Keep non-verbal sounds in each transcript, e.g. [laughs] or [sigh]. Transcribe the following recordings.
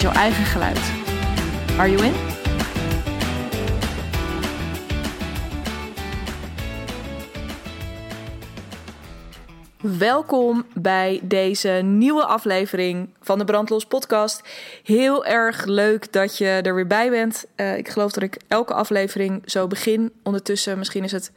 jouw eigen geluid. Are you in? Welkom bij deze nieuwe aflevering van de Brandlos podcast. Heel erg leuk dat je er weer bij bent. Uh, ik geloof dat ik elke aflevering zo begin. Ondertussen, misschien is het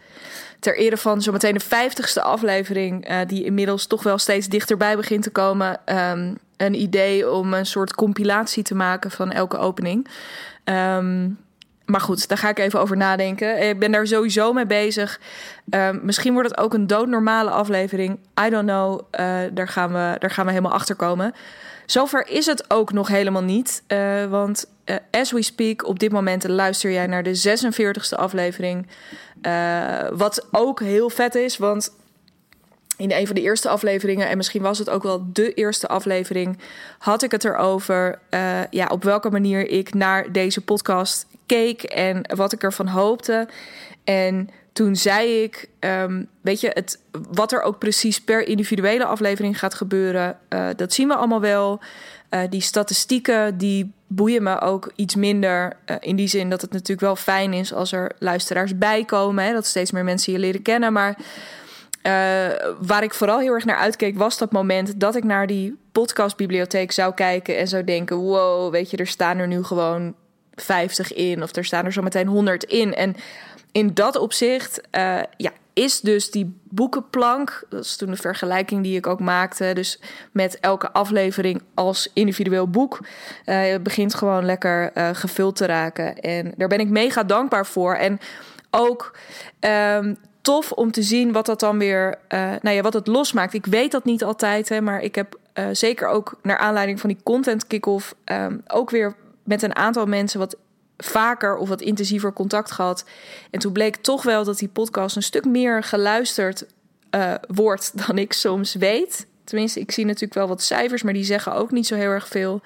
ter ere van zometeen de vijftigste aflevering... Uh, die inmiddels toch wel steeds dichterbij begint te komen... Um, een idee om een soort compilatie te maken van elke opening. Um, maar goed, daar ga ik even over nadenken. Ik ben daar sowieso mee bezig. Um, misschien wordt het ook een doodnormale aflevering. I don't know. Uh, daar, gaan we, daar gaan we helemaal achter komen. Zover is het ook nog helemaal niet. Uh, want uh, as we speak, op dit moment luister jij naar de 46e aflevering. wat ook heel vet is, want in een van de eerste afleveringen, en misschien was het ook wel de eerste aflevering, had ik het erover uh, ja, op welke manier ik naar deze podcast keek en wat ik ervan hoopte. En toen zei ik, um, weet je, het, wat er ook precies per individuele aflevering gaat gebeuren, uh, dat zien we allemaal wel. Uh, die statistieken die boeien me ook iets minder. In die zin dat het natuurlijk wel fijn is als er luisteraars bij komen. Dat steeds meer mensen je leren kennen. Maar waar ik vooral heel erg naar uitkeek, was dat moment dat ik naar die podcastbibliotheek zou kijken en zou denken: wow, weet je, er staan er nu gewoon 50 in, of er staan er zo meteen 100 in. En in dat opzicht, uh, ja, is dus die boekenplank, dat is toen de vergelijking die ik ook maakte, dus met elke aflevering als individueel boek, het begint gewoon lekker gevuld te raken. En daar ben ik mega dankbaar voor. En ook um, tof om te zien wat dat dan weer, uh, nou ja, wat het losmaakt. Ik weet dat niet altijd, hè, maar ik heb uh, zeker ook naar aanleiding van die content kick-off um, ook weer met een aantal mensen wat vaker of wat intensiever contact gehad. En toen bleek toch wel dat die podcast een stuk meer geluisterd uh, wordt [laughs] dan ik soms weet. Tenminste, ik zie natuurlijk wel wat cijfers, maar die zeggen ook niet zo heel erg veel.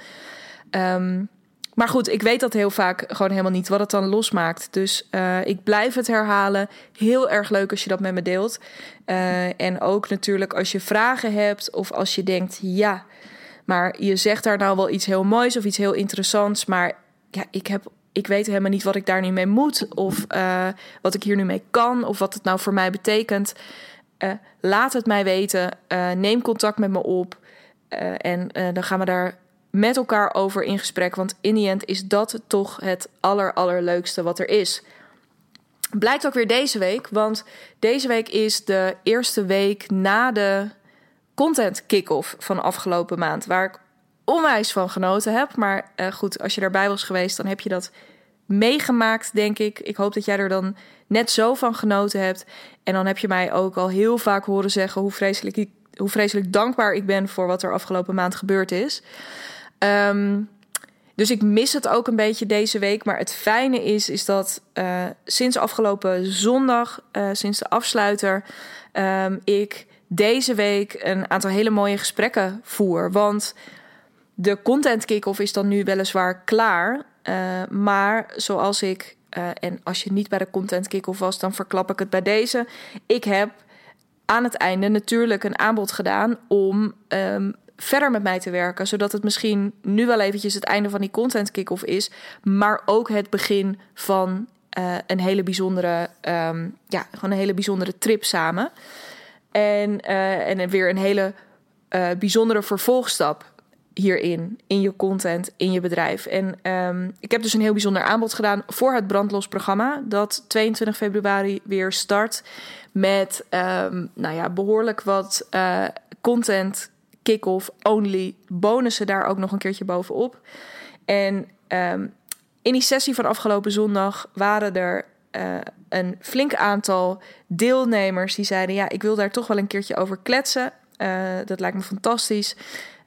Um, maar goed, ik weet dat heel vaak gewoon helemaal niet wat het dan losmaakt. Dus uh, ik blijf het herhalen. Heel erg leuk als je dat met me deelt. Uh, en ook natuurlijk als je vragen hebt of als je denkt, ja, maar je zegt daar nou wel iets heel moois of iets heel interessants, maar ja, ik heb ik weet helemaal niet wat ik daar nu mee moet. Of uh, wat ik hier nu mee kan. Of wat het nou voor mij betekent. Laat het mij weten. Neem contact met me op. en dan gaan we daar met elkaar over in gesprek. Want in die end is dat toch het aller, allerleukste wat er is. Blijkt ook weer deze week, want deze week is de eerste week na de content kick-off van afgelopen maand. Waar ik onwijs van genoten heb. Maar uh, goed, als je daarbij was geweest, dan heb je dat meegemaakt, denk ik. Ik hoop dat jij er dan net zo van genoten hebt. En dan heb je mij ook al heel vaak horen zeggen hoe vreselijk, hoe vreselijk dankbaar ik ben voor wat er afgelopen maand gebeurd is. Um, dus ik mis het ook een beetje deze week. Maar het fijne is, is dat uh, sinds afgelopen zondag, uh, sinds de afsluiter, um, ik deze week een aantal hele mooie gesprekken voer. Want de content kick-off is dan nu weliswaar klaar. Uh, maar zoals ik, en als je niet bij de content kick-off was, dan verklap ik het bij deze. Ik heb aan het einde natuurlijk een aanbod gedaan om um, verder met mij te werken. Zodat het misschien nu wel eventjes het einde van die content kick-off is. Maar ook het begin van uh, een hele bijzondere, um, ja, gewoon een hele bijzondere trip samen. En, uh, en weer een hele uh, bijzondere vervolgstap hierin, in je content, in je bedrijf. En um, ik heb dus een heel bijzonder aanbod gedaan voor het Brandlos programma, dat 22 februari weer start met, um, nou ja, behoorlijk wat content kick-off, only, bonussen daar ook nog een keertje bovenop. En um, in die sessie van afgelopen zondag waren er uh, een flink aantal deelnemers die zeiden: Ja, ik wil daar toch wel een keertje over kletsen. Uh, dat lijkt me fantastisch.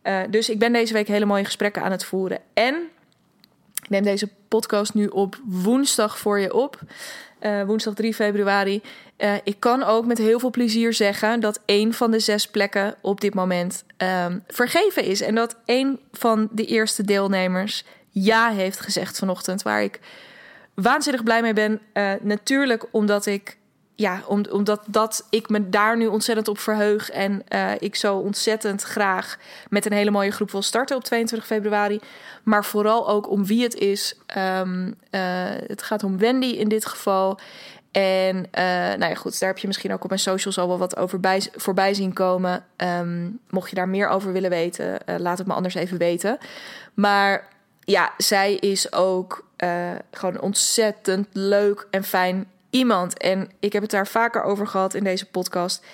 Uh, dus ik ben deze week hele mooie gesprekken aan het voeren. En Ik neem deze podcast nu op woensdag voor je op. Uh, woensdag 3 februari. Uh, ik kan ook met heel veel plezier zeggen dat één van de zes plekken op dit moment um, vergeven is. En dat één van de eerste deelnemers ja heeft gezegd vanochtend. Waar ik waanzinnig blij mee ben. Uh, natuurlijk omdat ik ja, om, omdat dat ik me daar nu ontzettend op verheug. En uh, ik zo ontzettend graag met een hele mooie groep wil starten op 22 februari. Maar vooral ook om wie het is. Um, uh, het gaat om Wendy in dit geval. En uh, nou ja, goed, daar heb je misschien ook op mijn socials al wel wat over bij, voorbij zien komen. Um, mocht je daar meer over willen weten, laat het me anders even weten. Maar ja, zij is ook gewoon ontzettend leuk en fijn iemand. En ik heb het daar vaker over gehad in deze podcast.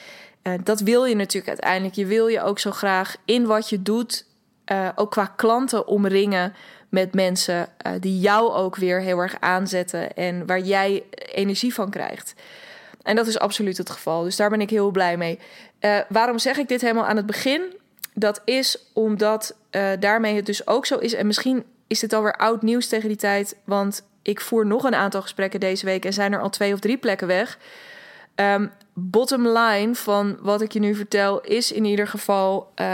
Uh, dat wil je natuurlijk uiteindelijk. Je wil je ook zo graag in wat je doet, uh, ook qua klanten omringen met mensen uh, die jou ook weer heel erg aanzetten en waar jij energie van krijgt. En dat is absoluut het geval. Dus daar ben ik heel blij mee. waarom zeg ik dit helemaal aan het begin? Dat is omdat daarmee het dus ook zo is. En misschien is dit alweer oud nieuws tegen die tijd. Want ik voer nog een aantal gesprekken deze week en zijn er al twee of drie plekken weg. Um, bottom line van wat ik je nu vertel is in ieder geval: uh,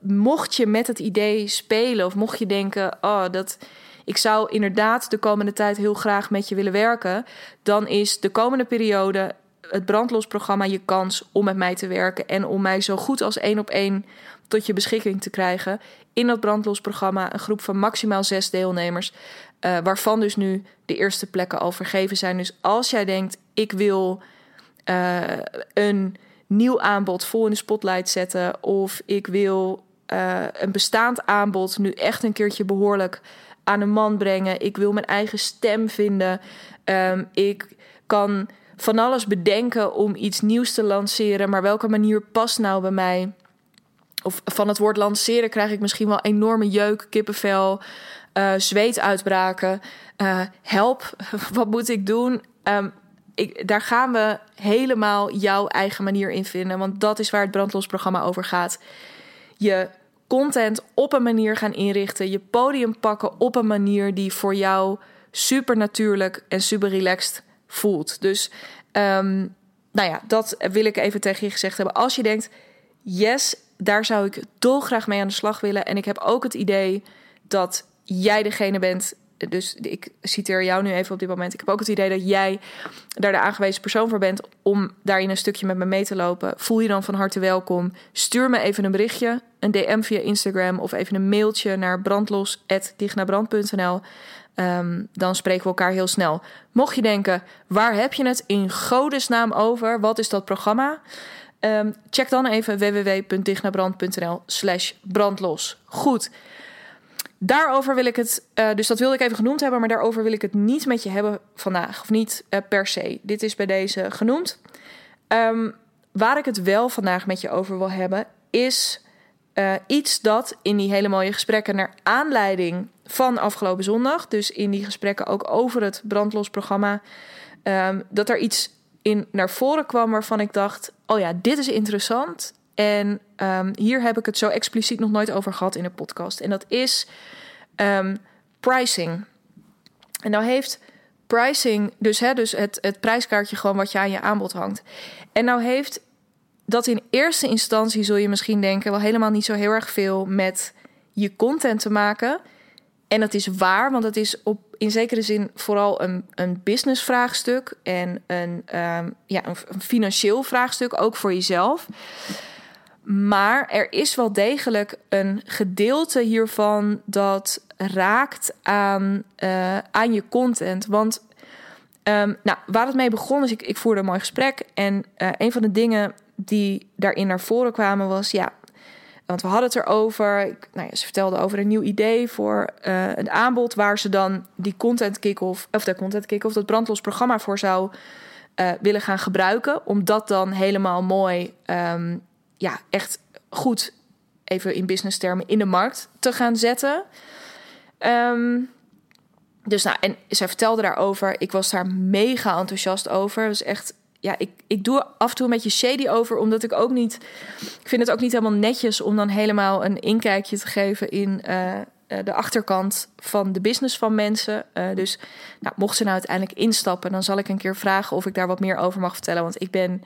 mocht je met het idee spelen of mocht je denken, oh, dat ik zou inderdaad de komende tijd heel graag met je willen werken, dan is de komende periode het brandlosprogramma je kans om met mij te werken en om mij zo goed als één op één tot je beschikking te krijgen. In dat brandlosprogramma een groep van maximaal zes deelnemers. Uh, waarvan dus nu de eerste plekken al vergeven zijn. Dus als jij denkt, ik wil uh, een nieuw aanbod vol in de spotlight zetten. Of ik wil uh, een bestaand aanbod nu echt een keertje behoorlijk aan een man brengen. Ik wil mijn eigen stem vinden. Um, ik kan van alles bedenken om iets nieuws te lanceren. Maar welke manier past nou bij mij? Of van het woord lanceren krijg ik misschien wel enorme jeuk, kippenvel uh, zweetuitbraken. Uh, help, [laughs] wat moet ik doen? Um, ik, daar gaan we helemaal jouw eigen manier in vinden. Want dat is waar het brandlosprogramma over gaat. Je content op een manier gaan inrichten. Je podium pakken op een manier die voor jou super natuurlijk en super relaxed voelt. Dus um, nou ja, dat wil ik even tegen je gezegd hebben. Als je denkt, yes, daar zou ik dolgraag mee aan de slag willen. En ik heb ook het idee dat jij degene bent. Dus ik citeer jou nu even op dit moment. Ik heb ook het idee dat jij daar de aangewezen persoon voor bent om daarin een stukje met me mee te lopen. Voel je dan van harte welkom. Stuur me even een berichtje, een DM via Instagram of even een mailtje naar brandlos.dignabrand.nl. Um, dan spreken we elkaar heel snel. Mocht je denken, waar heb je het in godesnaam over? Wat is dat programma? Um, check dan even www.dignabrand.nl slash brandlos. Goed. Daarover wil ik het, uh, dus dat wilde ik even genoemd hebben, maar daarover wil ik het niet met je hebben vandaag. Of niet uh, per se. Dit is bij deze genoemd. Um, waar ik het wel vandaag met je over wil hebben, is uh, iets dat in die hele mooie gesprekken naar aanleiding van afgelopen zondag, dus in die gesprekken ook over het brandlosprogramma, um, dat er iets in naar voren kwam waarvan ik dacht: oh ja, dit is interessant. En um, hier heb ik het zo expliciet nog nooit over gehad in de podcast. En dat is um, pricing. En nou heeft pricing, dus, hè, dus het, het prijskaartje gewoon wat je aan je aanbod hangt. En nou heeft dat in eerste instantie, zul je misschien denken, wel helemaal niet zo heel erg veel met je content te maken. En dat is waar, want het is op, in zekere zin vooral een, een business vraagstuk en een, um, ja, een financieel vraagstuk, ook voor jezelf. Maar er is wel degelijk een gedeelte hiervan dat raakt aan, uh, aan je content. Want um, nou, waar het mee begon is, ik, ik voerde een mooi gesprek. En uh, een van de dingen die daarin naar voren kwamen was, ja, want we hadden het erover. Nou ja, ze vertelde over een nieuw idee voor uh, een aanbod waar ze dan die content kick-off, of de content kick-off, dat brandlos programma voor zou willen gaan gebruiken. Om dat dan helemaal mooi um, ja, echt goed, even in business termen, in de markt te gaan zetten. Um, dus nou, en zij vertelde daarover. Ik was daar mega enthousiast over. Dus echt, ja, ik, ik doe af en toe een beetje shady over, omdat ik ook niet. Ik vind het ook niet helemaal netjes om dan helemaal een inkijkje te geven in, uh, de achterkant van de business van mensen. dus nou, mocht ze nou uiteindelijk instappen, dan zal ik een keer vragen of ik daar wat meer over mag vertellen. Want ik ben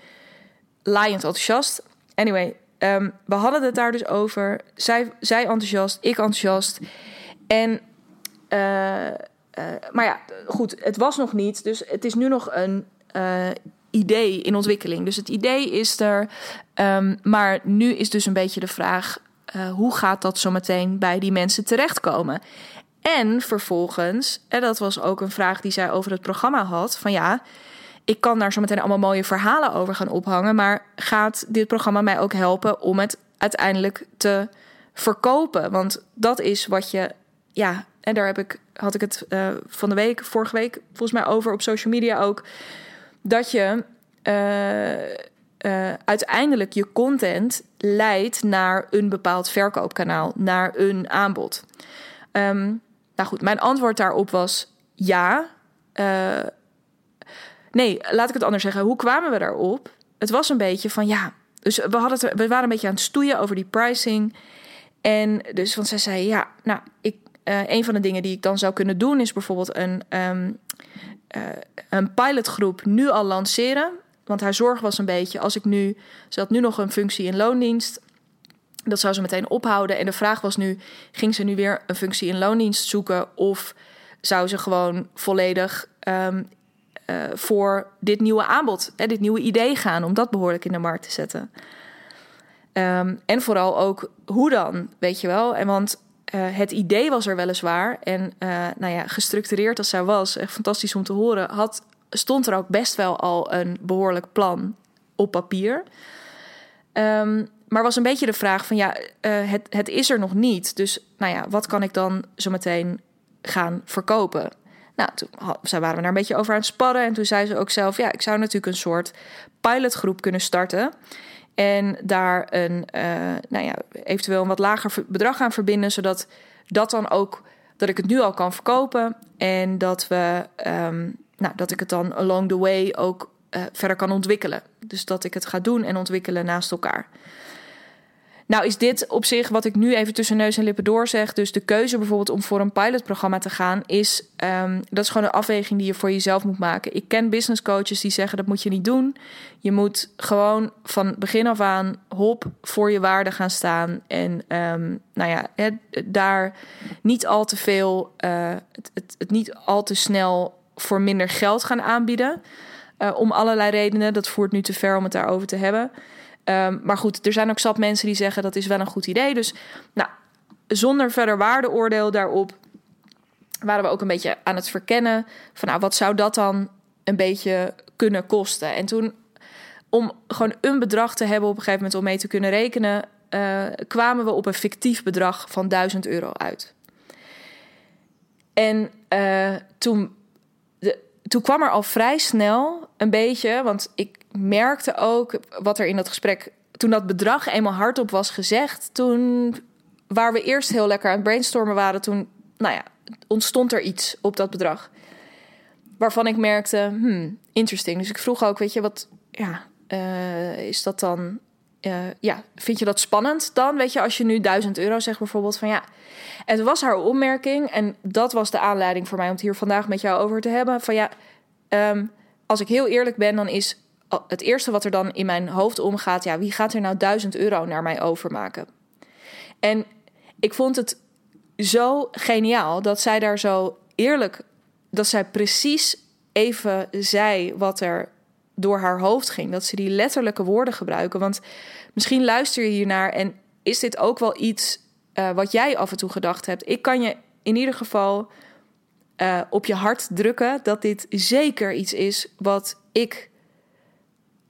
laaiend enthousiast. Anyway, um, we hadden het daar dus over. Zij, zij enthousiast, ik enthousiast. En, maar ja, goed, het was nog niet. Dus het is nu nog een idee in ontwikkeling. Dus het idee is er. Um, maar nu is dus een beetje de vraag: hoe gaat dat zo meteen bij die mensen terechtkomen? En vervolgens, en dat was ook een vraag die zij over het programma had: van ja, ik kan daar zo meteen allemaal mooie verhalen over gaan ophangen, maar gaat dit programma mij ook helpen om het uiteindelijk te verkopen? Want dat is wat je, ja, en daar heb ik, had ik het uh, van de week, vorige week volgens mij over op social media ook dat je uh, uh, uiteindelijk je content leidt naar een bepaald verkoopkanaal, naar een aanbod. Um, nou goed, mijn antwoord daarop was ja. Nee, laat ik het anders zeggen. Hoe kwamen we daarop? Het was een beetje van ja. Dus we, hadden we waren een beetje aan het stoeien over die pricing. En dus, want zij zei ja, nou, ik, uh, een van de dingen die ik dan zou kunnen doen is bijvoorbeeld een, um, uh, een pilotgroep nu al lanceren. Want haar zorg was een beetje, als ik nu, ze had nu nog een functie in loondienst. Dat zou ze meteen ophouden. En de vraag was nu, ging ze nu weer een functie in loondienst zoeken? Of zou ze gewoon volledig um, uh, voor dit nieuwe aanbod, hè, dit nieuwe idee gaan, om dat behoorlijk in de markt te zetten? Um, en vooral ook hoe dan, weet je wel? En want uh, het idee was er weliswaar. En uh, nou ja, gestructureerd als zij was, echt fantastisch om te horen, had, stond er ook best wel al een behoorlijk plan op papier. Um, maar was een beetje de vraag van ja, het, het is er nog niet. Dus nou ja, wat kan ik dan zo meteen gaan verkopen? Nou, toen waren we daar een beetje over aan het sparren. En toen zei ze ook zelf: ja, ik zou natuurlijk een soort pilotgroep kunnen starten. En daar een, uh, nou ja, eventueel een wat lager bedrag aan verbinden, zodat dat dan ook, dat ik het nu al kan verkopen. En dat we, um, nou, dat ik het dan along the way ook uh, verder kan ontwikkelen. Dus dat ik het ga doen en ontwikkelen naast elkaar. Nou is dit op zich wat ik nu even tussen neus en lippen doorzeg. Dus de keuze bijvoorbeeld om voor een pilotprogramma te gaan... is um, dat is gewoon een afweging die je voor jezelf moet maken. Ik ken business coaches die zeggen dat moet je niet doen. Je moet gewoon van begin af aan hop voor je waarde gaan staan. En um, nou ja, daar niet al te veel... Uh, het, het, niet al te snel voor minder geld gaan aanbieden... Uh, om allerlei redenen. Dat voert nu te ver om het daarover te hebben... Um, maar goed, er zijn ook zat mensen die zeggen dat is wel een goed idee. Dus nou, zonder verder waardeoordeel daarop waren we ook een beetje aan het verkennen van nou, wat zou dat dan een beetje kunnen kosten. En toen, om gewoon een bedrag te hebben op een gegeven moment om mee te kunnen rekenen, uh, kwamen we op een fictief bedrag van 1000 euro uit. En uh, toen, toen kwam er al vrij snel een beetje, want ik merkte ook wat er in dat gesprek, toen dat bedrag eenmaal hardop was gezegd, toen waar we eerst heel lekker aan het brainstormen waren, toen, nou ja, ontstond er iets op dat bedrag. Waarvan ik merkte, hmm, interesting. Dus ik vroeg ook, weet je, wat, ja, uh, is dat dan, uh, ja, vind je dat spannend dan? Weet je, als je nu 1000 euro zegt bijvoorbeeld, van ja. Het was haar opmerking en dat was de aanleiding voor mij om het hier vandaag met jou over te hebben. Van ja, um, als ik heel eerlijk ben, dan is het eerste wat er dan in mijn hoofd omgaat, ja, wie gaat er nou 1000 euro naar mij overmaken? En ik vond het zo geniaal dat zij daar zo eerlijk, dat zij precies even zei wat er door haar hoofd ging. Dat ze die letterlijke woorden gebruiken. Want misschien luister je hiernaar en is dit ook wel iets uh, wat jij af en toe gedacht hebt. Ik kan je in ieder geval uh, op je hart drukken dat dit zeker iets is wat ik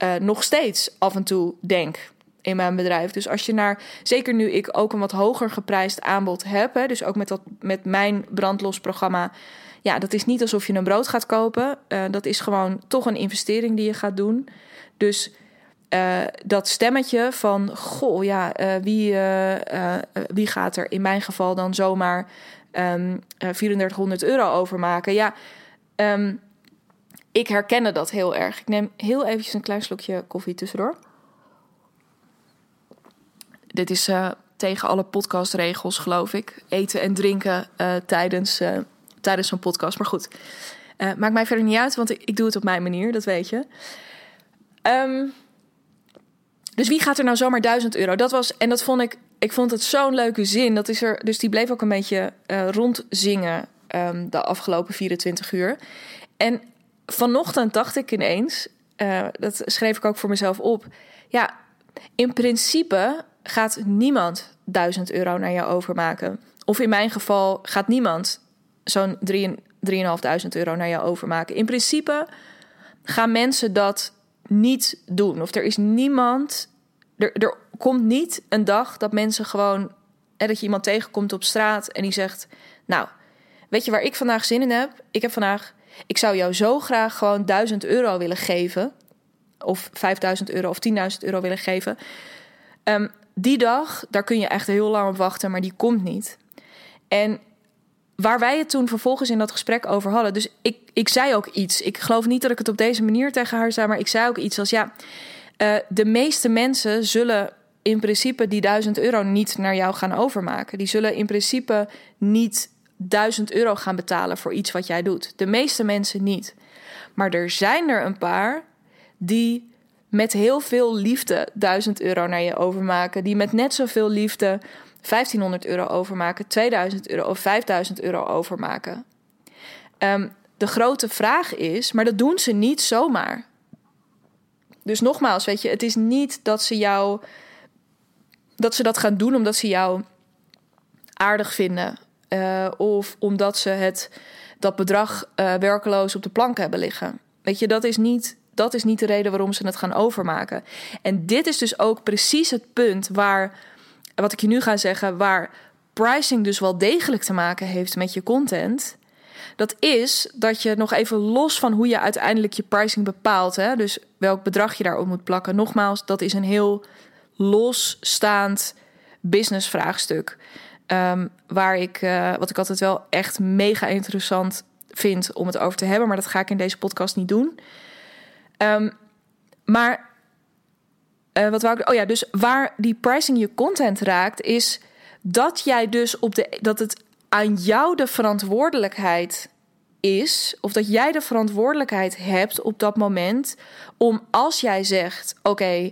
uh, nog steeds af en toe denk in mijn bedrijf. Dus als je naar, zeker nu ik ook een wat hoger geprijsd aanbod heb, dus ook met, dat, met mijn brandlos programma, ja, dat is niet alsof je een brood gaat kopen. Uh, dat is gewoon toch een investering die je gaat doen. Dus uh, dat stemmetje van, goh, ja, wie, wie gaat er in mijn geval dan zomaar um, 3400 euro overmaken? Ja, um, ik herkende dat heel erg. Ik neem heel eventjes een klein slokje koffie tussendoor. Dit is tegen alle podcastregels, geloof ik. Eten en drinken tijdens, tijdens zo'n podcast. Maar goed, uh, maakt mij verder niet uit, want ik, ik, doe het op mijn manier, dat weet je. Um, dus wie gaat er nou zomaar 1000 euro? Dat was, en dat vond ik, ik vond het zo'n leuke zin. Dat is er, dus die bleef ook een beetje rondzingen um, de afgelopen 24 uur. En vanochtend dacht ik ineens, dat schreef ik ook voor mezelf op. Ja, in principe gaat niemand 1000 euro naar jou overmaken. Of in mijn geval gaat niemand zo'n 3.500 euro naar jou overmaken. In principe gaan mensen dat niet doen. Of er is niemand. Er, komt niet een dag dat mensen gewoon. dat je iemand tegenkomt op straat en die zegt: Nou, weet je waar ik vandaag zin in heb? Ik heb vandaag. Ik zou jou zo graag gewoon 1000 euro willen geven. Of 5000 euro of 10.000 euro willen geven. Um, die dag, daar kun je echt heel lang op wachten, maar die komt niet. En waar wij het toen vervolgens in dat gesprek over hadden. Dus ik, ik zei ook iets. Ik geloof niet dat ik het op deze manier tegen haar zei, maar ik zei ook iets als ja. Uh, de meeste mensen zullen in principe die 1000 euro niet naar jou gaan overmaken. Die zullen in principe niet 1000 euro gaan betalen voor iets wat jij doet. De meeste mensen niet. Maar er zijn er een paar die met heel veel liefde 1000 euro naar je overmaken. Die met net zoveel liefde 1500 euro overmaken, 2000 euro of 5000 euro overmaken. Um, de grote vraag is, maar dat doen ze niet zomaar. Dus nogmaals, weet je, het is niet dat ze jou. dat ze dat gaan doen omdat ze jou aardig vinden. Uh, of omdat ze het, dat bedrag uh, werkeloos op de plank hebben liggen. Weet je, dat is niet dat is niet de reden waarom ze het gaan overmaken. En dit is dus ook precies het punt waar, wat ik je nu ga zeggen, waar pricing dus wel degelijk te maken heeft met je content. Dat is dat je nog even los van hoe je uiteindelijk je pricing bepaalt, hè, dus welk bedrag je daarop moet plakken. Nogmaals, dat is een heel losstaand businessvraagstuk. Um, waar ik, uh, wat ik altijd wel echt mega interessant vind om het over te hebben, maar dat ga ik in deze podcast niet doen. Um, maar uh, wat wou ik? Oh ja, dus waar die pricing je content raakt, is dat jij dus op de dat het aan jou de verantwoordelijkheid is, of dat jij de verantwoordelijkheid hebt op dat moment om als jij zegt: oké,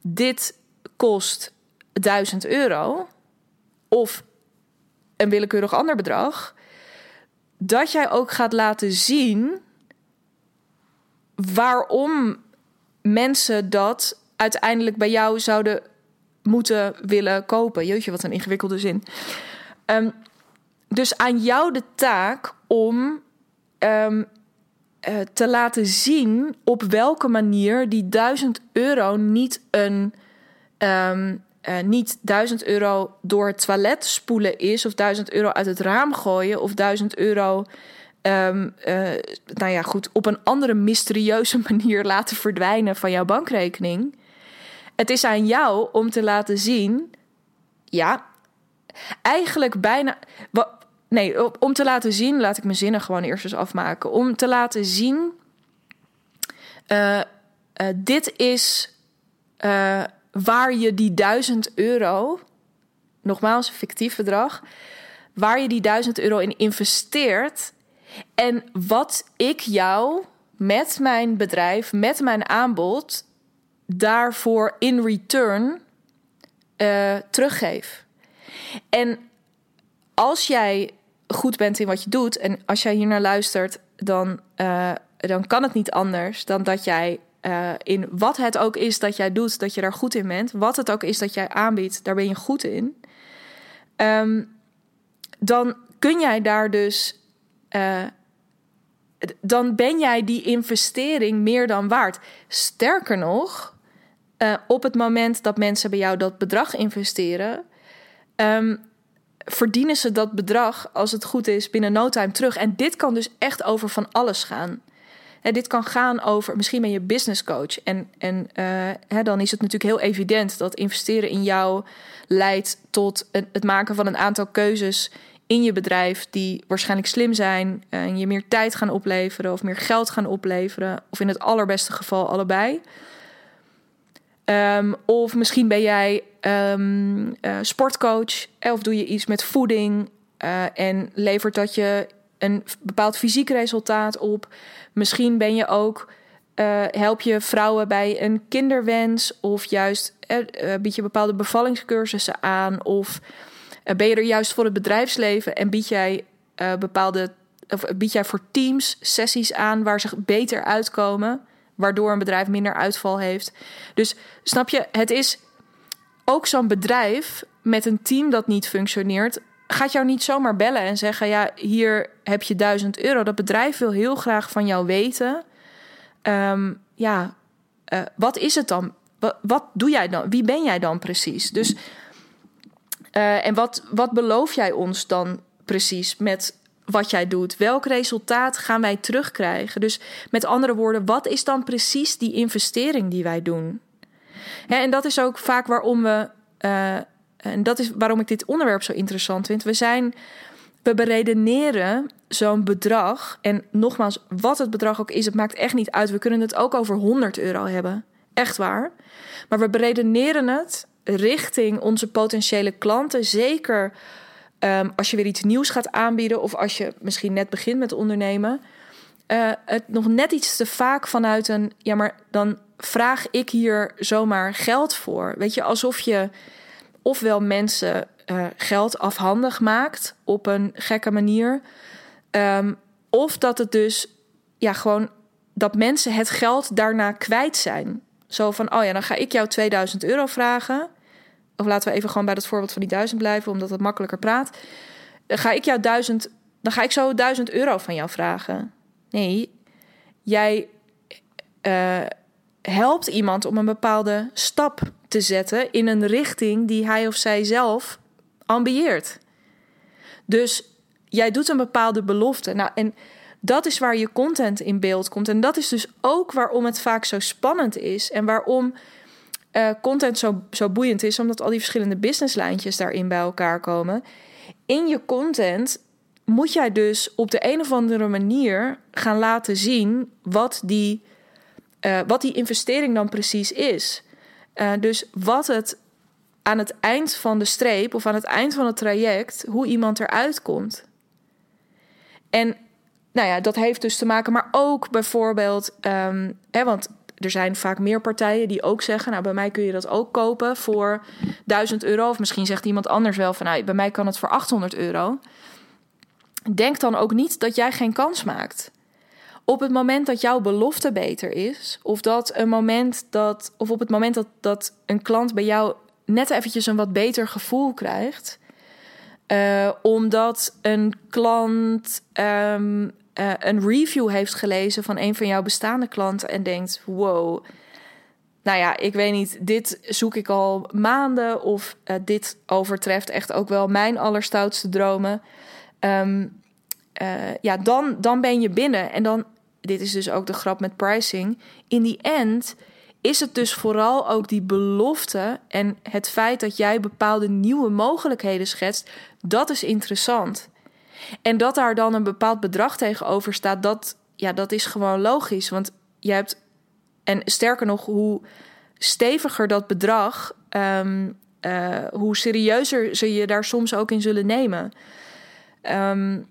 dit kost 1000 euro, of een willekeurig ander bedrag, dat jij ook gaat laten zien waarom mensen dat uiteindelijk bij jou zouden moeten willen kopen. Jeetje, wat een ingewikkelde zin. Um, dus aan jou de taak om um, uh, te laten zien op welke manier die 1000 euro niet een. Um, niet 1000 euro door het toilet spoelen is, of 1000 euro uit het raam gooien, of 1000 euro uh, nou ja, goed, op een andere mysterieuze [laughs] manier laten verdwijnen van jouw bankrekening. Het is aan jou om te laten zien, ja, eigenlijk bijna. Nee, om te laten zien, laat ik mijn zinnen gewoon eerst eens afmaken. Om te laten zien, uh, uh, dit is uh, waar je die duizend euro, nogmaals, een fictief bedrag, waar je die duizend euro in investeert en wat ik jou met mijn bedrijf, met mijn aanbod, daarvoor in return uh, teruggeef. En als jij goed bent in wat je doet en als jij hier naar luistert, dan, uh, dan kan het niet anders dan dat jij uh, in wat het ook is dat jij doet, dat je daar goed in bent. Wat het ook is dat jij aanbiedt, daar ben je goed in. Um, dan kun jij daar dus dan ben jij die investering meer dan waard. Sterker nog, uh, op het moment dat mensen bij jou dat bedrag investeren, um, verdienen ze dat bedrag, als het goed is, binnen no time terug. En dit kan dus echt over van alles gaan. En dit kan gaan over, misschien ben je business coach. En, en uh, hè, dan is het natuurlijk heel evident dat investeren in jou leidt tot het maken van een aantal keuzes in je bedrijf die waarschijnlijk slim zijn en je meer tijd gaan opleveren of meer geld gaan opleveren, of in het allerbeste geval allebei. Um, of misschien ben jij um, sportcoach of doe je iets met voeding uh, en levert dat je een bepaald fysiek resultaat op. Misschien ben je ook uh, help je vrouwen bij een kinderwens of juist bied je bepaalde bevallingscursussen aan of ben je er juist voor het bedrijfsleven en bied jij bepaalde of bied jij voor teams sessies aan waar ze beter uitkomen, waardoor een bedrijf minder uitval heeft. Dus snap je, het is ook zo'n bedrijf met een team dat niet functioneert, gaat jou niet zomaar bellen en zeggen: Ja, hier heb je 1000 euro. Dat bedrijf wil heel graag van jou weten. Um, ja, uh, wat is het dan? Wat, doe jij dan? Wie ben jij dan precies? Dus, uh, en wat, wat beloof jij ons dan precies met wat jij doet? Welk resultaat gaan wij terugkrijgen? Dus met andere woorden, wat is dan precies die investering die wij doen? en dat is ook vaak waarom we. Uh, en dat is waarom ik dit onderwerp zo interessant vind. We zijn. We beredeneren zo'n bedrag. En nogmaals, wat het bedrag ook is, het maakt echt niet uit. We kunnen het ook over 100 euro hebben. Echt waar. Maar we beredeneren het richting onze potentiële klanten. Zeker um, als je weer iets nieuws gaat aanbieden. Of als je misschien net begint met ondernemen. Uh, het nog net iets te vaak vanuit een. Ja, maar dan vraag ik hier zomaar geld voor? Weet je, alsof je ofwel mensen uh, geld afhandig maakt op een gekke manier. Um, of dat het dus ja, gewoon dat mensen het geld daarna kwijt zijn. Zo van, oh ja, dan ga ik jou 2000 euro vragen. Of laten we even gewoon bij dat voorbeeld van die 1000 blijven, omdat het makkelijker praat. Dan ga ik jou 1000, dan ga ik zo 1000 euro van jou vragen. Nee, jij uh, helpt iemand om een bepaalde stap te zetten in een richting die hij of zij zelf ambieert. Dus jij doet een bepaalde belofte. Nou, en dat is waar je content in beeld komt. En dat is dus ook waarom het vaak zo spannend is. En waarom uh, content zo, zo boeiend is, omdat al die verschillende businesslijntjes daarin bij elkaar komen. In je content moet jij dus op de een of andere manier gaan laten zien wat die uh, wat die investering dan precies is. Uh, dus wat het aan het eind van de streep of aan het eind van het traject, hoe iemand eruit komt. En nou ja, dat heeft dus te maken, maar ook bijvoorbeeld, um, hè, want er zijn vaak meer partijen die ook zeggen: Nou, bij mij kun je dat ook kopen voor 1000 euro. Of misschien zegt iemand anders wel van: Nou, bij mij kan het voor 800 euro. Denk dan ook niet dat jij geen kans maakt op het moment dat jouw belofte beter is, of dat een moment dat, of op het moment dat, dat een klant bij jou net eventjes een wat beter gevoel krijgt, uh, omdat een klant um, uh, een review heeft gelezen van een van jouw bestaande klanten en denkt: wow. Nou ja, ik weet niet, dit zoek ik al maanden of uh, dit overtreft echt ook wel mijn allerstoutste dromen. Um, ja, dan, dan ben je binnen. En dan dit is dus ook de grap met pricing. In die end is het dus vooral ook die belofte en het feit dat jij bepaalde nieuwe mogelijkheden schetst, dat is interessant. En dat daar dan een bepaald bedrag tegenover staat, dat, ja, dat is gewoon logisch. Want je hebt, en sterker nog, hoe steviger dat bedrag, um, uh, hoe serieuzer ze je daar soms ook in zullen nemen. Um,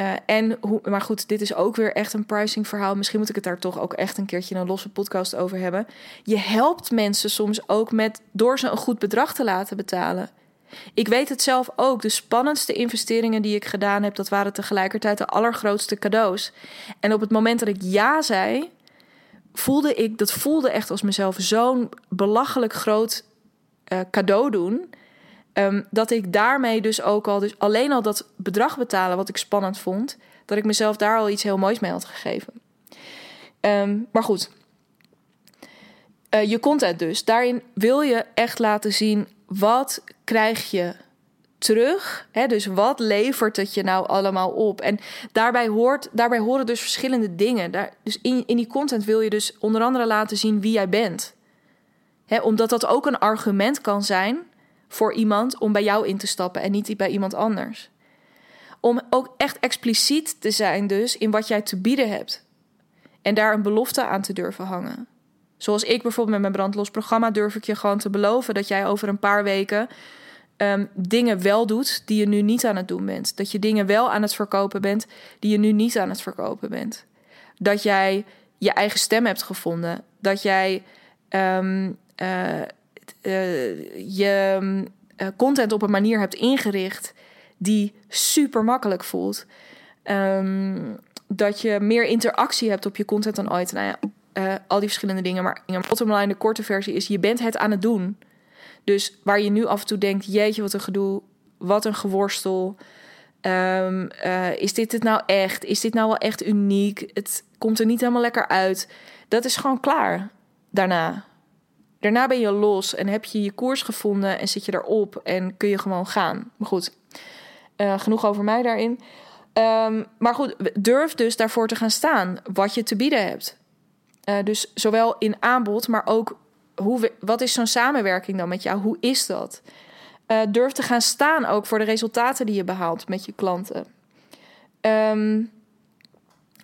uh, en hoe, maar goed, dit is ook weer echt een pricing verhaal. Misschien moet ik het daar toch ook echt een keertje een losse podcast over hebben. Je helpt mensen soms ook met door ze een goed bedrag te laten betalen. Ik weet het zelf ook. De spannendste investeringen die ik gedaan heb, dat waren tegelijkertijd de allergrootste cadeaus. En op het moment dat ik ja zei, voelde ik, dat voelde echt als mezelf zo'n belachelijk groot uh, cadeau doen. Um, dat ik daarmee dus ook al, dus alleen al dat bedrag betalen, wat ik spannend vond, dat ik mezelf daar al iets heel moois mee had gegeven. Um, maar goed, uh, je content dus. Daarin wil je echt laten zien wat krijg je terug. Hè? Dus wat levert het je nou allemaal op? En daarbij, hoort, daarbij horen dus verschillende dingen. Daar, dus in, in die content wil je dus onder andere laten zien wie jij bent. Hè? Omdat dat ook een argument kan zijn voor iemand om bij jou in te stappen en niet bij iemand anders. Om ook echt expliciet te zijn dus in wat jij te bieden hebt. En daar een belofte aan te durven hangen. Zoals ik bijvoorbeeld met mijn brandlos programma durf ik je gewoon te beloven dat jij over een paar weken ehm, dingen wel doet die je nu niet aan het doen bent. Dat je dingen wel aan het verkopen bent die je nu niet aan het verkopen bent. Dat jij je eigen stem hebt gevonden. Dat jij um, uh, je uh, content op een manier hebt ingericht die super makkelijk voelt. Um, dat je meer interactie hebt op je content dan ooit. Nou ja, uh, al die verschillende dingen. Maar bottom de korte versie is: je bent het aan het doen. Dus waar je nu af en toe denkt: jeetje, wat een gedoe, wat een geworstel. Um, uh, is dit het nou echt? Is dit nou wel echt uniek? Het komt er niet helemaal lekker uit. Dat is gewoon klaar daarna. Daarna ben je los en heb je je koers gevonden en zit je erop en kun je gewoon gaan. Maar goed, uh, genoeg over mij daarin. Um, maar goed, durf dus daarvoor te gaan staan wat je te bieden hebt. Uh, dus zowel in aanbod, maar ook hoe wat is zo'n samenwerking dan met jou? Hoe is dat? Uh, durf te gaan staan ook voor de resultaten die je behaalt met je klanten. Um,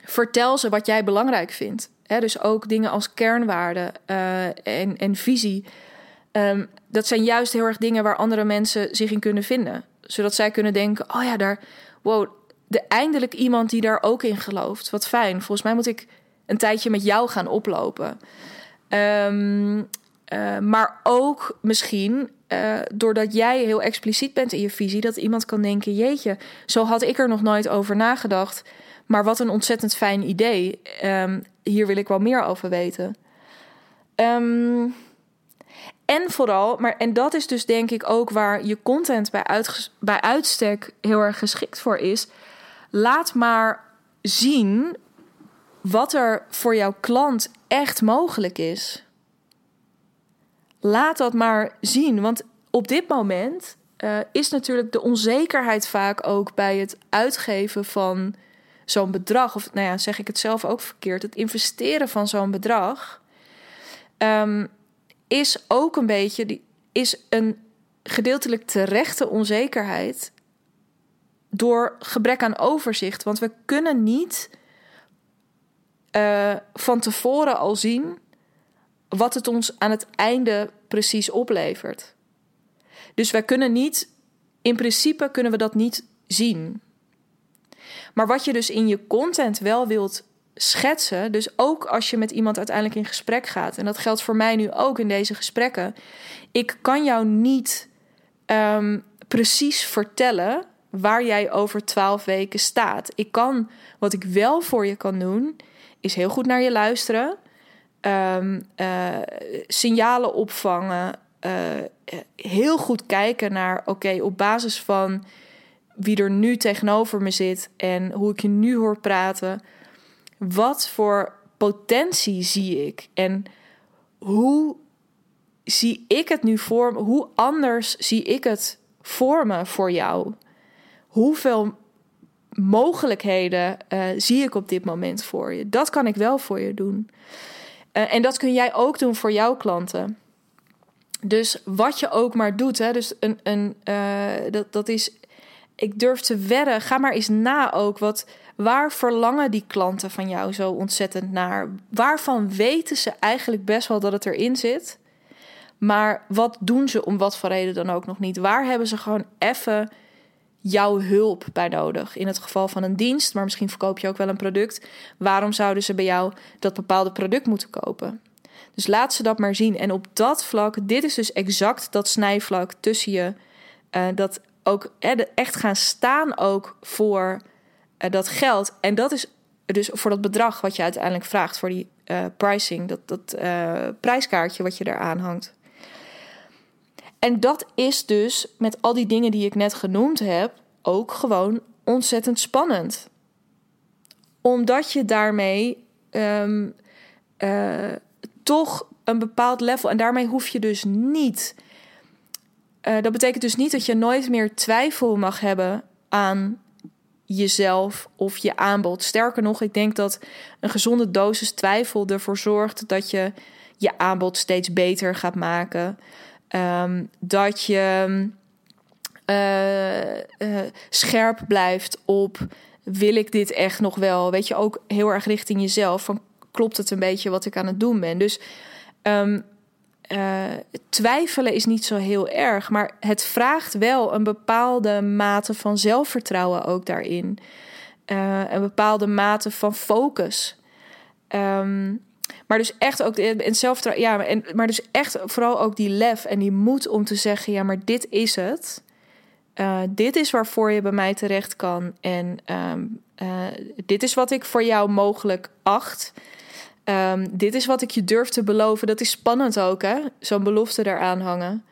vertel ze wat jij belangrijk vindt. Dus ook dingen als kernwaarden uh, en, en visie. Um, dat zijn juist heel erg dingen waar andere mensen zich in kunnen vinden. Zodat zij kunnen denken: oh ja, daar, wow, de, eindelijk iemand die daar ook in gelooft. Wat fijn. Volgens mij moet ik een tijdje met jou gaan oplopen. Um, uh, maar ook misschien uh, doordat jij heel expliciet bent in je visie, dat iemand kan denken: jeetje, zo had ik er nog nooit over nagedacht. Maar wat een ontzettend fijn idee. Um, hier wil ik wel meer over weten. Um, en vooral, maar en dat is dus denk ik ook waar je content bij, bij uitstek heel erg geschikt voor is. Laat maar zien wat er voor jouw klant echt mogelijk is. Laat dat maar zien, want op dit moment uh, is natuurlijk de onzekerheid vaak ook bij het uitgeven van zo'n bedrag, of nou ja, zeg ik het zelf ook verkeerd, het investeren van zo'n bedrag, um, is ook een beetje, die, is een gedeeltelijk terechte onzekerheid door gebrek aan overzicht. Want we kunnen niet uh, van tevoren al zien wat het ons aan het einde precies oplevert. Dus wij kunnen niet, in principe kunnen we dat niet zien. Maar wat je dus in je content wel wilt schetsen, dus ook als je met iemand uiteindelijk in gesprek gaat, en dat geldt voor mij nu ook in deze gesprekken, ik kan jou niet um, precies vertellen waar jij over twaalf weken staat. Ik kan, wat ik wel voor je kan doen, is heel goed naar je luisteren, um, uh, signalen opvangen, uh, heel goed kijken naar, oké, op basis van wie er nu tegenover me zit en hoe ik je nu hoor praten, wat voor potentie zie ik en hoe zie ik het nu voor me? Hoe anders zie ik het voor me voor jou? Hoeveel mogelijkheden uh, zie ik op dit moment voor je? Dat kan ik wel voor je doen. Uh, en dat kun jij ook doen voor jouw klanten. Dus wat je ook maar doet, hè, dus een, een, uh, dat, dat is ik durf te wedden, ga maar eens na ook. Wat, waar verlangen die klanten van jou zo ontzettend naar? Waarvan weten ze eigenlijk best wel dat het erin zit? Maar wat doen ze om wat voor reden dan ook nog niet? Waar hebben ze gewoon even jouw hulp bij nodig? In het geval van een dienst, maar misschien verkoop je ook wel een product. Waarom zouden ze bij jou dat bepaalde product moeten kopen? Dus laat ze dat maar zien. En op dat vlak, dit is dus exact dat snijvlak tussen je. Uh, dat ook echt gaan staan ook voor uh, dat geld. En dat is dus voor dat bedrag wat je uiteindelijk vraagt voor die uh, pricing, dat, dat prijskaartje wat je eraan hangt. En dat is dus met al die dingen die ik net genoemd heb ook gewoon ontzettend spannend. Omdat je daarmee um, toch een bepaald level. En daarmee hoef je dus niet uh, dat betekent dus niet dat je nooit meer twijfel mag hebben aan jezelf of je aanbod. Sterker nog, ik denk dat een gezonde dosis twijfel ervoor zorgt dat je je aanbod steeds beter gaat maken. Um, dat je uh, uh, scherp blijft op wil ik dit echt nog wel? Weet je, ook heel erg richting jezelf. Van klopt het een beetje wat ik aan het doen ben? Dus ehm, eh, twijfelen is niet zo heel erg, maar het vraagt wel een bepaalde mate van zelfvertrouwen ook daarin. Een bepaalde mate van focus. Um, maar dus echt ook en zelf, ja, en, maar dus echt vooral ook die lef en die moed om te zeggen: ja, maar dit is het. Uh, dit is waarvoor je bij mij terecht kan. En um, uh, dit is wat ik voor jou mogelijk acht. Um, dit is wat ik je durf te beloven. Dat is spannend ook, hè? Zo'n belofte eraan hangen.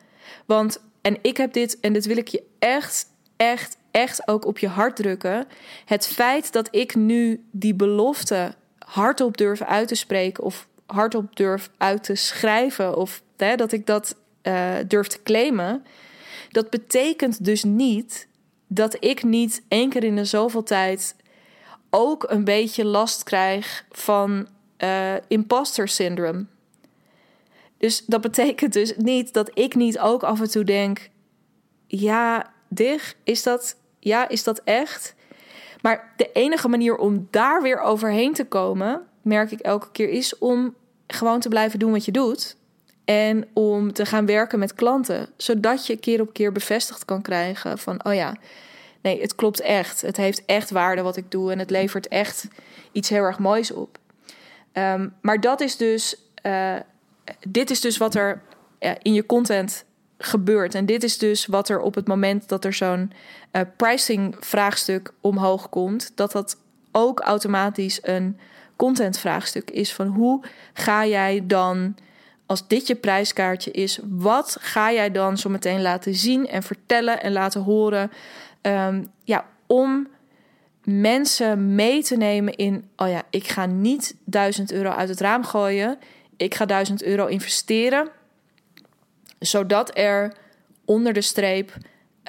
Want, en ik heb dit, en dit wil ik je echt, echt, echt ook op je hart drukken. Het feit dat ik nu die belofte hardop durf uit te spreken of hardop durf uit te schrijven of hè, dat ik dat uh, durf te claimen, dat betekent dus niet dat ik niet één keer in de zoveel tijd ook een beetje last krijg van uh, imposter syndrome. Dus dat betekent dus niet dat ik niet ook af en toe denk: ja, dig, is dat, ja, is dat echt? Maar de enige manier om daar weer overheen te komen, merk ik elke keer, is om gewoon te blijven doen wat je doet. En om te gaan werken met klanten, zodat je keer op keer bevestigd kan krijgen van, oh ja, nee, het klopt echt. Het heeft echt waarde wat ik doe en het levert echt iets heel erg moois op. Um, maar dat is dus, uh, dit is dus wat er in je content gebeurt. En dit is dus wat er op het moment dat er zo'n uh, pricing vraagstuk omhoog komt, dat dat ook automatisch een content vraagstuk is van hoe ga jij dan als dit je prijskaartje is, wat ga jij dan zo meteen laten zien en vertellen en laten horen? Um, ja, om mensen mee te nemen in, oh ja, ik ga niet 1000 euro uit het raam gooien, ik ga 1000 euro investeren zodat er onder de streep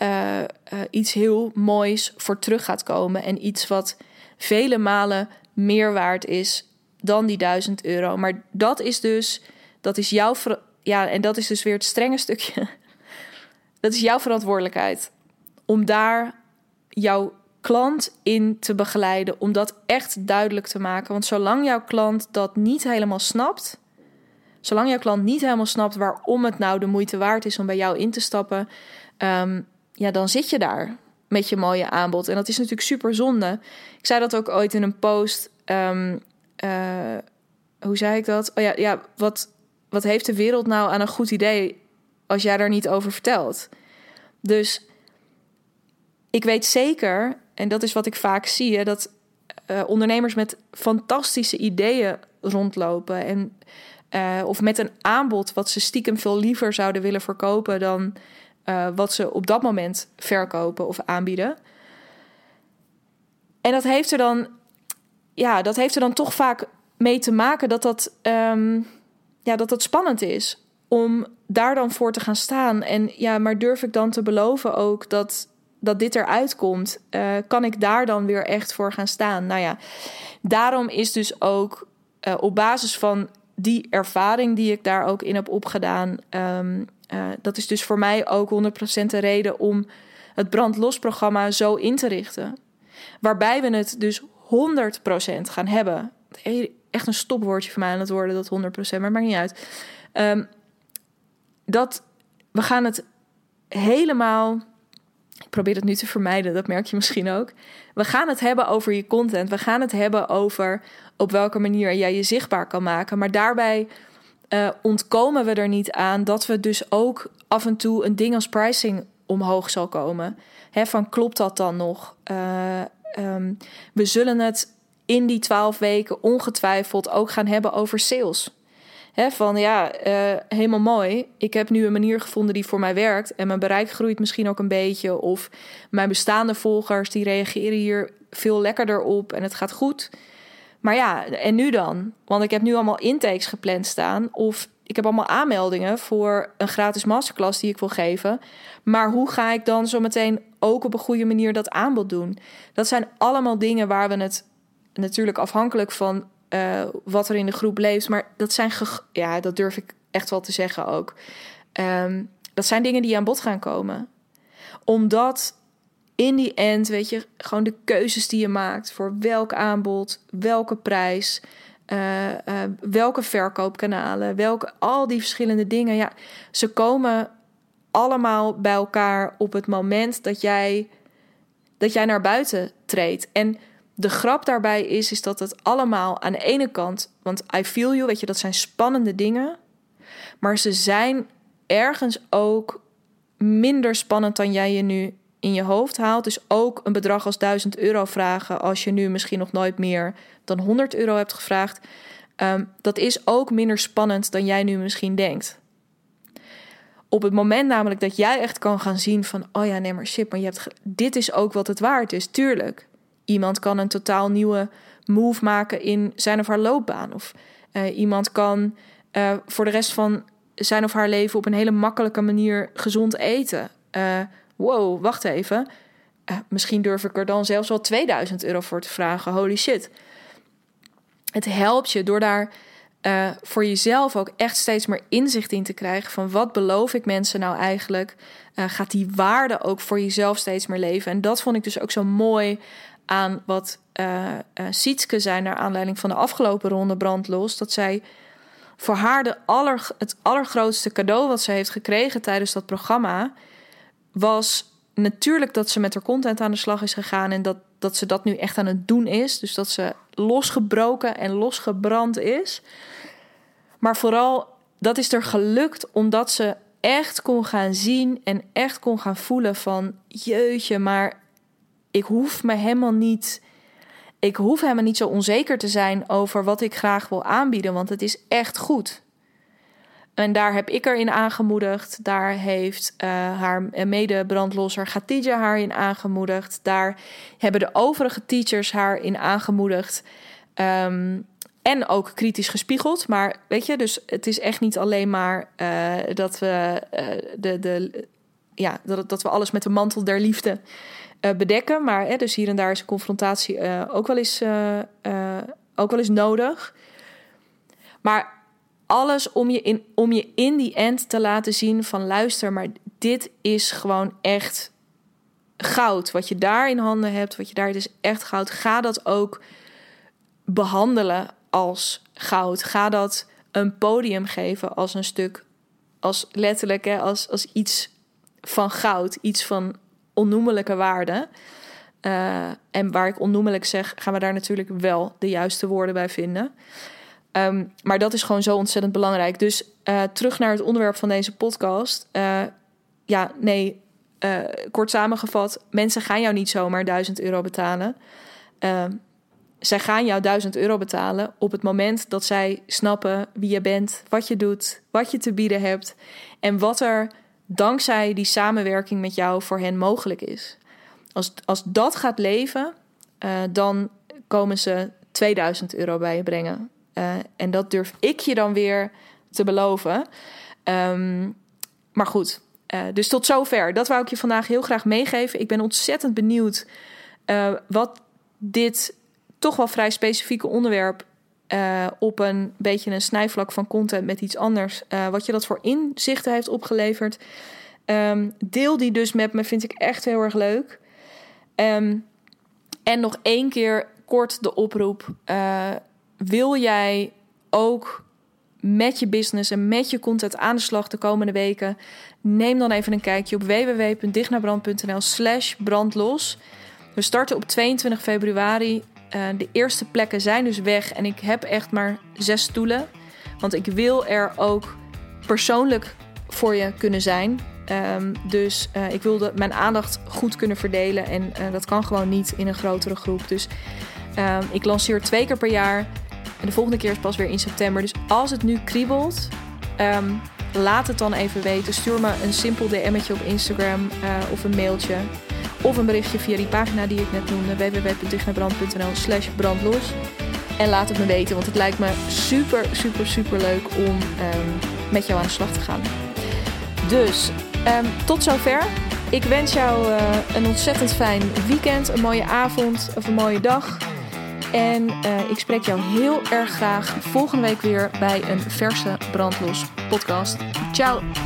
uh, uh, iets heel moois voor terug gaat komen. En iets wat vele malen meer waard is dan die 1000 euro. Maar dat is dus, dat is jouw, ja, en dat is dus weer het strenge stukje. [laughs] Dat is jouw verantwoordelijkheid om daar jouw klant in te begeleiden, om dat echt duidelijk te maken. Want zolang jouw klant dat niet helemaal snapt, Zolang jouw klant niet helemaal snapt waarom het nou de moeite waard is om bij jou in te stappen, ehm, ja, dan zit je daar met je mooie aanbod. En dat is natuurlijk super zonde. Ik zei dat ook ooit in een post. Um, uh, hoe zei ik dat? Oh ja, ja wat, wat heeft de wereld nou aan een goed idee als jij daar niet over vertelt? Dus ik weet zeker, en dat is wat ik vaak zie, dat uh, ondernemers met fantastische ideeën rondlopen. En uh, of met een aanbod wat ze stiekem veel liever zouden willen verkopen dan uh, wat ze op dat moment verkopen of aanbieden. En dat heeft er dan, ja, dat heeft er dan toch vaak mee te maken dat dat, um, ja, dat dat spannend is om daar dan voor te gaan staan. En ja, maar durf ik dan te beloven ook dat, dat dit eruit komt? Uh, kan ik daar dan weer echt voor gaan staan? Nou ja, daarom is dus ook op basis van die ervaring die ik daar ook in heb opgedaan, um, uh, dat is dus voor mij ook 100% de reden om het brandlos-programma zo in te richten. Waarbij we het dus 100% gaan hebben. Echt een stopwoordje voor mij aan het worden, dat 100%, maar maakt niet uit. Um, dat we gaan het helemaal ik probeer het nu te vermijden, dat merk je misschien ook. We gaan het hebben over je content. We gaan het hebben over op welke manier jij je zichtbaar kan maken. Maar daarbij uh, ontkomen we er niet aan dat we dus ook af en toe een ding als pricing omhoog zal komen. Hè, van klopt dat dan nog? Uh, um, we zullen het in die twaalf weken ongetwijfeld ook gaan hebben over sales van ja, uh, helemaal mooi. Ik heb nu een manier gevonden die voor mij werkt. En mijn bereik groeit misschien ook een beetje. Of mijn bestaande volgers die reageren hier veel lekkerder op en het gaat goed. Maar ja, en nu dan? Want ik heb nu allemaal intakes gepland staan. Of ik heb allemaal aanmeldingen voor een gratis masterclass die ik wil geven. Maar hoe ga ik dan zo meteen ook op een goede manier dat aanbod doen? Dat zijn allemaal dingen waar we het natuurlijk afhankelijk van uh, wat er in de groep leeft. Maar dat zijn, ja, dat durf ik echt wel te zeggen ook. Um, dat zijn dingen die aan bod gaan komen. Omdat in die end, weet je, gewoon de keuzes die je maakt voor welk aanbod, welke prijs, Uh, uh, welke verkoopkanalen, welke, al die verschillende dingen. Ja, ze komen allemaal bij elkaar op het moment dat jij, dat jij naar buiten treedt. En de grap daarbij is, is dat het allemaal aan de ene kant, want I feel you, weet je, dat zijn spannende dingen. Maar ze zijn ergens ook minder spannend dan jij je nu in je hoofd haalt. Dus ook een bedrag als 1000 euro vragen als je nu misschien nog nooit meer dan 100 euro hebt gevraagd. Um, dat is ook minder spannend dan jij nu misschien denkt. Op het moment namelijk dat jij echt kan gaan zien van, oh ja, nee maar shit, maar je hebt, dit is ook wat het waard is, tuurlijk. Iemand kan een totaal nieuwe move maken in zijn of haar loopbaan. Of uh, iemand kan uh, voor de rest van zijn of haar leven op een hele makkelijke manier gezond eten. Uh, wow, wacht even. misschien durf ik er dan zelfs wel 2000 euro voor te vragen. Holy shit. Het helpt je door daar voor jezelf ook echt steeds meer inzicht in te krijgen van wat beloof ik mensen nou eigenlijk? Gaat die waarde ook voor jezelf steeds meer leven? En dat vond ik dus ook zo mooi aan wat uh, Sietske zei naar aanleiding van de afgelopen ronde Brandlos. Dat zij voor haar de aller, het allergrootste cadeau wat ze heeft gekregen tijdens dat programma was natuurlijk dat ze met haar content aan de slag is gegaan en dat, dat ze dat nu echt aan het doen is. Dus dat ze losgebroken en losgebrand is. Maar vooral, dat is er gelukt omdat ze echt kon gaan zien en echt kon gaan voelen van... jeetje, maar ik hoef me helemaal niet... Ik hoef helemaal niet zo onzeker te zijn over wat ik graag wil aanbieden, want het is echt goed. En daar heb ik er in aangemoedigd. Daar heeft uh, haar mede-brandlosser Gatija haar in aangemoedigd. Daar hebben de overige teachers haar in aangemoedigd. Um, en ook kritisch gespiegeld. Maar weet je, dus het is echt niet alleen maar uh, dat we uh, de, de, ja, dat, dat we alles met de mantel der liefde bedekken. Maar hè, dus hier en daar is een confrontatie ook, wel eens, ook wel eens nodig. Maar alles om je, in, om je in die end te laten zien van luister, maar dit is gewoon echt goud. Wat je daar in handen hebt, wat je daar, het is echt goud. Ga dat ook behandelen als goud. Ga dat een podium geven als een stuk, als letterlijk, hè, als, als iets van goud, iets van onnoemelijke waarde. Uh, en waar ik onnoemelijk zeg, gaan we daar natuurlijk wel de juiste woorden bij vinden. Um, maar dat is gewoon zo ontzettend belangrijk. Dus uh, terug naar het onderwerp van deze podcast. Uh, ja, nee, kort samengevat, mensen gaan jou niet zomaar 1000 euro betalen. Uh, zij gaan jou 1000 euro betalen op het moment dat zij snappen wie je bent, wat je doet, wat je te bieden hebt en wat er dankzij die samenwerking met jou voor hen mogelijk is. Als, als dat gaat leven, uh, dan komen ze 2000 euro bij je brengen. Uh, en dat durf ik je dan weer te beloven. Um, maar goed, uh, dus tot zover. Dat wou ik je vandaag heel graag meegeven. Ik ben ontzettend benieuwd wat dit toch wel vrij specifieke onderwerp uh, op een beetje een snijvlak van content met iets anders. Uh, wat je dat voor inzichten heeft opgeleverd. Um, deel die dus met me, vind ik echt heel erg leuk. Um, en nog één keer kort de oproep. Uh, wil jij ook met je business en met je content aan de slag de komende weken? Neem dan even een kijkje op www.dignabrand.nl slash brandlos. We starten op 22 februari uh, de eerste plekken zijn dus weg en ik heb echt maar zes stoelen. Want ik wil er ook persoonlijk voor je kunnen zijn. Um, dus uh, ik wilde mijn aandacht goed kunnen verdelen. En uh, dat kan gewoon niet in een grotere groep. Dus uh, ik lanceer twee keer per jaar. En de volgende keer is pas weer in september. Dus als het nu kriebelt, um, laat het dan even weten. Stuur me een simpel DM'tje op Instagram of een mailtje. Of een berichtje via die pagina die ik net noemde, www.dichtnaarbrand.nl slash brandlos. En laat het me weten, want het lijkt me super, super, super leuk om um, met jou aan de slag te gaan. Dus um, tot zover. Ik wens jou uh, een ontzettend fijn weekend, een mooie avond of een mooie dag. En uh, ik spreek jou heel erg graag volgende week weer bij een verse Brandlos podcast. Ciao!